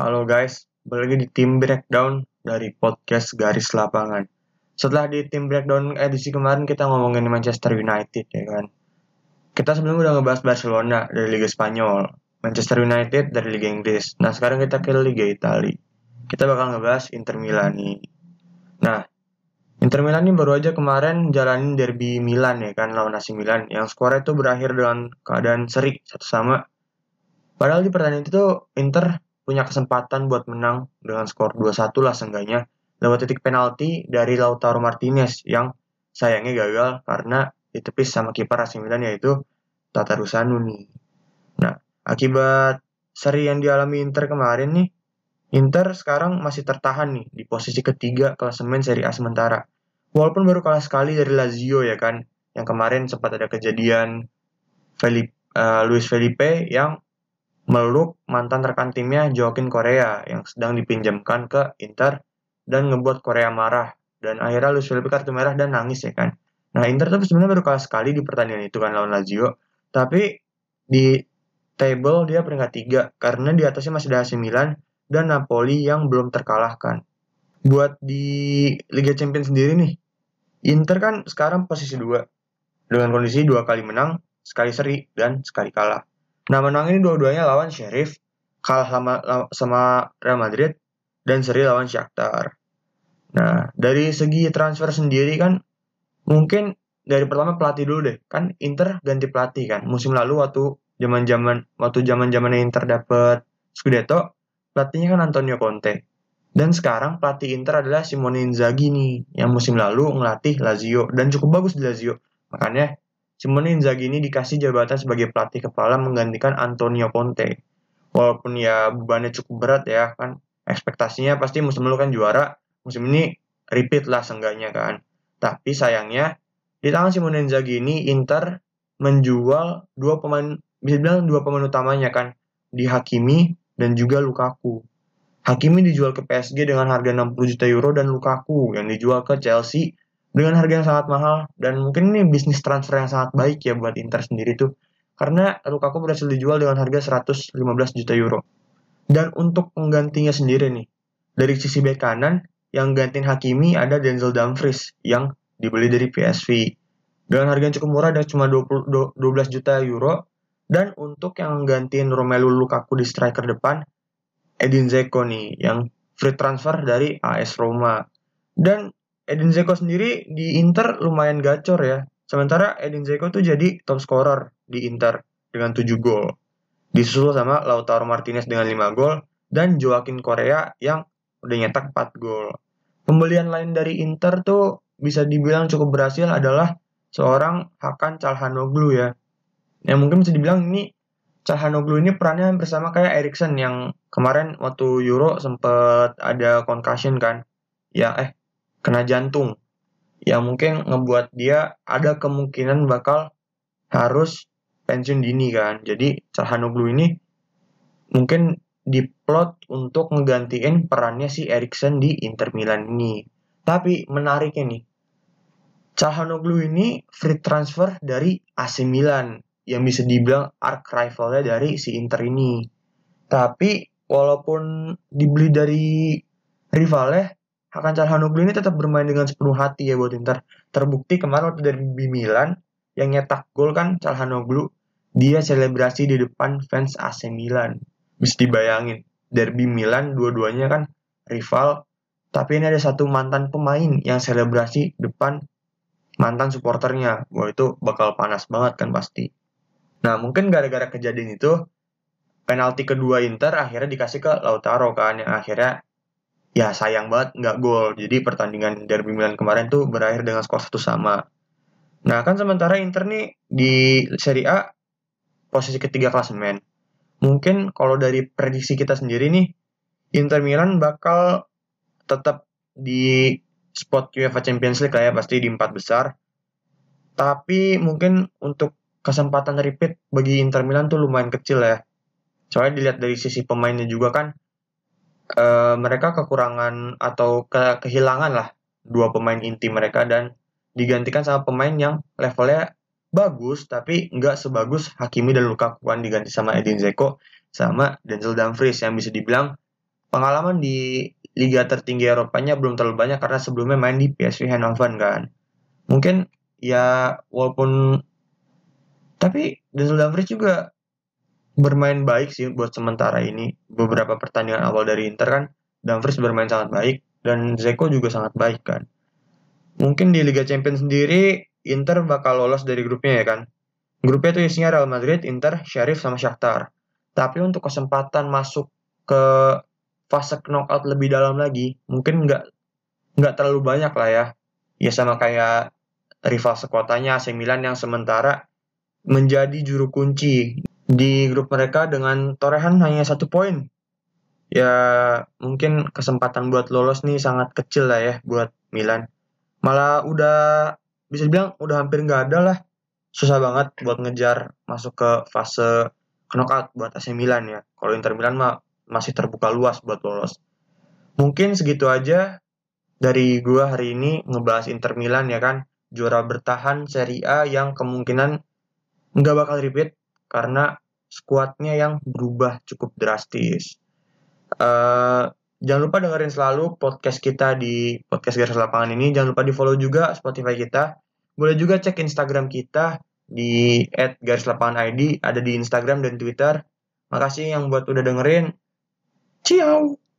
Halo guys, balik lagi di tim breakdown dari podcast Garis Lapangan. Setelah di tim breakdown edisi kemarin kita ngomongin Manchester United ya kan. Kita sebelumnya udah ngebahas Barcelona dari Liga Spanyol, Manchester United dari Liga Inggris. Nah sekarang kita ke Liga Italia. Kita bakal ngebahas Inter Milan nih. Nah, Inter Milan ini baru aja kemarin jalanin derby Milan ya kan lawan AC Milan yang skornya itu berakhir dengan keadaan seri satu sama. Padahal di pertandingan itu Inter punya kesempatan buat menang dengan skor 2-1 lah seenggaknya lewat titik penalti dari Lautaro Martinez yang sayangnya gagal karena ditepis sama kiper AC Milan yaitu Tata Rusanu nih. Nah, akibat seri yang dialami Inter kemarin nih, Inter sekarang masih tertahan nih di posisi ketiga klasemen Serie A sementara. Walaupun baru kalah sekali dari Lazio ya kan, yang kemarin sempat ada kejadian Felipe, uh, Luis Felipe yang meluk mantan rekan timnya Joaquin Korea yang sedang dipinjamkan ke Inter dan ngebuat Korea marah dan akhirnya Luis Felipe kartu merah dan nangis ya kan. Nah Inter tuh sebenarnya baru kalah sekali di pertandingan itu kan lawan Lazio, tapi di table dia peringkat tiga karena di atasnya masih ada AC Milan dan Napoli yang belum terkalahkan. Buat di Liga Champions sendiri nih, Inter kan sekarang posisi dua dengan kondisi dua kali menang, sekali seri dan sekali kalah. Nah menang ini dua-duanya lawan Sheriff, kalah sama, sama Real Madrid, dan seri lawan Shakhtar. Nah dari segi transfer sendiri kan mungkin dari pertama pelatih dulu deh. Kan Inter ganti pelatih kan. Musim lalu waktu zaman zaman waktu zaman zaman Inter dapet Scudetto pelatihnya kan Antonio Conte. Dan sekarang pelatih Inter adalah Simone Inzaghi nih yang musim lalu ngelatih Lazio dan cukup bagus di Lazio. Makanya Simone Inzaghi ini dikasih jabatan sebagai pelatih kepala menggantikan Antonio Conte. Walaupun ya bebannya cukup berat ya kan, ekspektasinya pasti musim lalu kan juara, musim ini repeat lah seenggaknya kan. Tapi sayangnya di tangan Simone Inzaghi ini Inter menjual dua pemain bisa bilang dua pemain utamanya kan di Hakimi dan juga Lukaku. Hakimi dijual ke PSG dengan harga 60 juta euro dan Lukaku yang dijual ke Chelsea dengan harga yang sangat mahal dan mungkin ini bisnis transfer yang sangat baik ya buat Inter sendiri tuh. Karena Lukaku berhasil dijual dengan harga 115 juta euro. Dan untuk penggantinya sendiri nih dari sisi bek kanan yang gantiin Hakimi ada Denzel Dumfries yang dibeli dari PSV dengan harga yang cukup murah dan cuma 20, 12 juta euro. Dan untuk yang gantiin Romelu Lukaku di striker depan Edin Zeko nih yang free transfer dari AS Roma. Dan Edin Zeko sendiri di Inter lumayan gacor ya. Sementara Edin Zeko tuh jadi top scorer di Inter dengan 7 gol. Disusul sama Lautaro Martinez dengan 5 gol dan Joaquin Korea yang udah nyetak 4 gol. Pembelian lain dari Inter tuh bisa dibilang cukup berhasil adalah seorang Hakan Calhanoglu ya. Yang mungkin bisa dibilang ini Calhanoglu ini perannya bersama kayak Erikson yang kemarin waktu Euro sempet ada concussion kan. Ya eh kena jantung yang mungkin ngebuat dia ada kemungkinan bakal harus pensiun dini kan. Jadi Calhanoglu ini mungkin diplot untuk ngegantiin perannya si Erikson di Inter Milan ini. Tapi menariknya nih, Calhanoglu ini free transfer dari AC Milan yang bisa dibilang arch rivalnya dari si Inter ini. Tapi walaupun dibeli dari rivalnya, Hakan Calhanoglu ini tetap bermain dengan sepenuh hati ya buat Inter. Terbukti kemarin waktu dari Milan yang nyetak gol kan Calhanoglu, dia selebrasi di depan fans AC Milan. Bisa dibayangin, derby Milan dua-duanya kan rival, tapi ini ada satu mantan pemain yang selebrasi depan mantan supporternya. Wah itu bakal panas banget kan pasti. Nah mungkin gara-gara kejadian itu, penalti kedua Inter akhirnya dikasih ke Lautaro kan, yang akhirnya ya sayang banget nggak gol. Jadi pertandingan derby Milan kemarin tuh berakhir dengan skor satu sama. Nah kan sementara Inter nih di Serie A posisi ketiga klasemen. Mungkin kalau dari prediksi kita sendiri nih, Inter Milan bakal tetap di spot UEFA Champions League kayak pasti di empat besar. Tapi mungkin untuk kesempatan repeat bagi Inter Milan tuh lumayan kecil ya. Soalnya dilihat dari sisi pemainnya juga kan uh, mereka kekurangan atau ke kehilangan lah dua pemain inti mereka dan digantikan sama pemain yang levelnya bagus tapi nggak sebagus Hakimi dan Lukaku kan diganti sama Edin Zeko sama Denzel Dumfries yang bisa dibilang pengalaman di liga tertinggi Eropanya belum terlalu banyak karena sebelumnya main di PSV Eindhoven kan. Mungkin ya walaupun tapi Denzel Dumfries juga bermain baik sih buat sementara ini. Beberapa pertandingan awal dari Inter kan Dumfries bermain sangat baik dan Zeko juga sangat baik kan. Mungkin di Liga Champions sendiri Inter bakal lolos dari grupnya ya kan. Grupnya itu isinya Real Madrid, Inter, Sheriff sama Shakhtar. Tapi untuk kesempatan masuk ke fase knockout lebih dalam lagi, mungkin nggak nggak terlalu banyak lah ya. Ya sama kayak rival sekuatanya AC Milan yang sementara menjadi juru kunci di grup mereka dengan torehan hanya satu poin. Ya mungkin kesempatan buat lolos nih sangat kecil lah ya buat Milan. Malah udah bisa dibilang udah hampir nggak ada lah susah banget buat ngejar masuk ke fase knockout buat AC Milan ya. Kalau Inter Milan mah masih terbuka luas buat lolos. Mungkin segitu aja dari gua hari ini ngebahas Inter Milan ya kan. Juara bertahan Serie A yang kemungkinan nggak bakal repeat karena skuadnya yang berubah cukup drastis. Uh, jangan lupa dengerin selalu podcast kita di podcast garis lapangan ini. Jangan lupa di follow juga Spotify kita boleh juga cek Instagram kita di @garislapangan ID, ada di Instagram dan Twitter. Makasih yang buat udah dengerin. Ciao.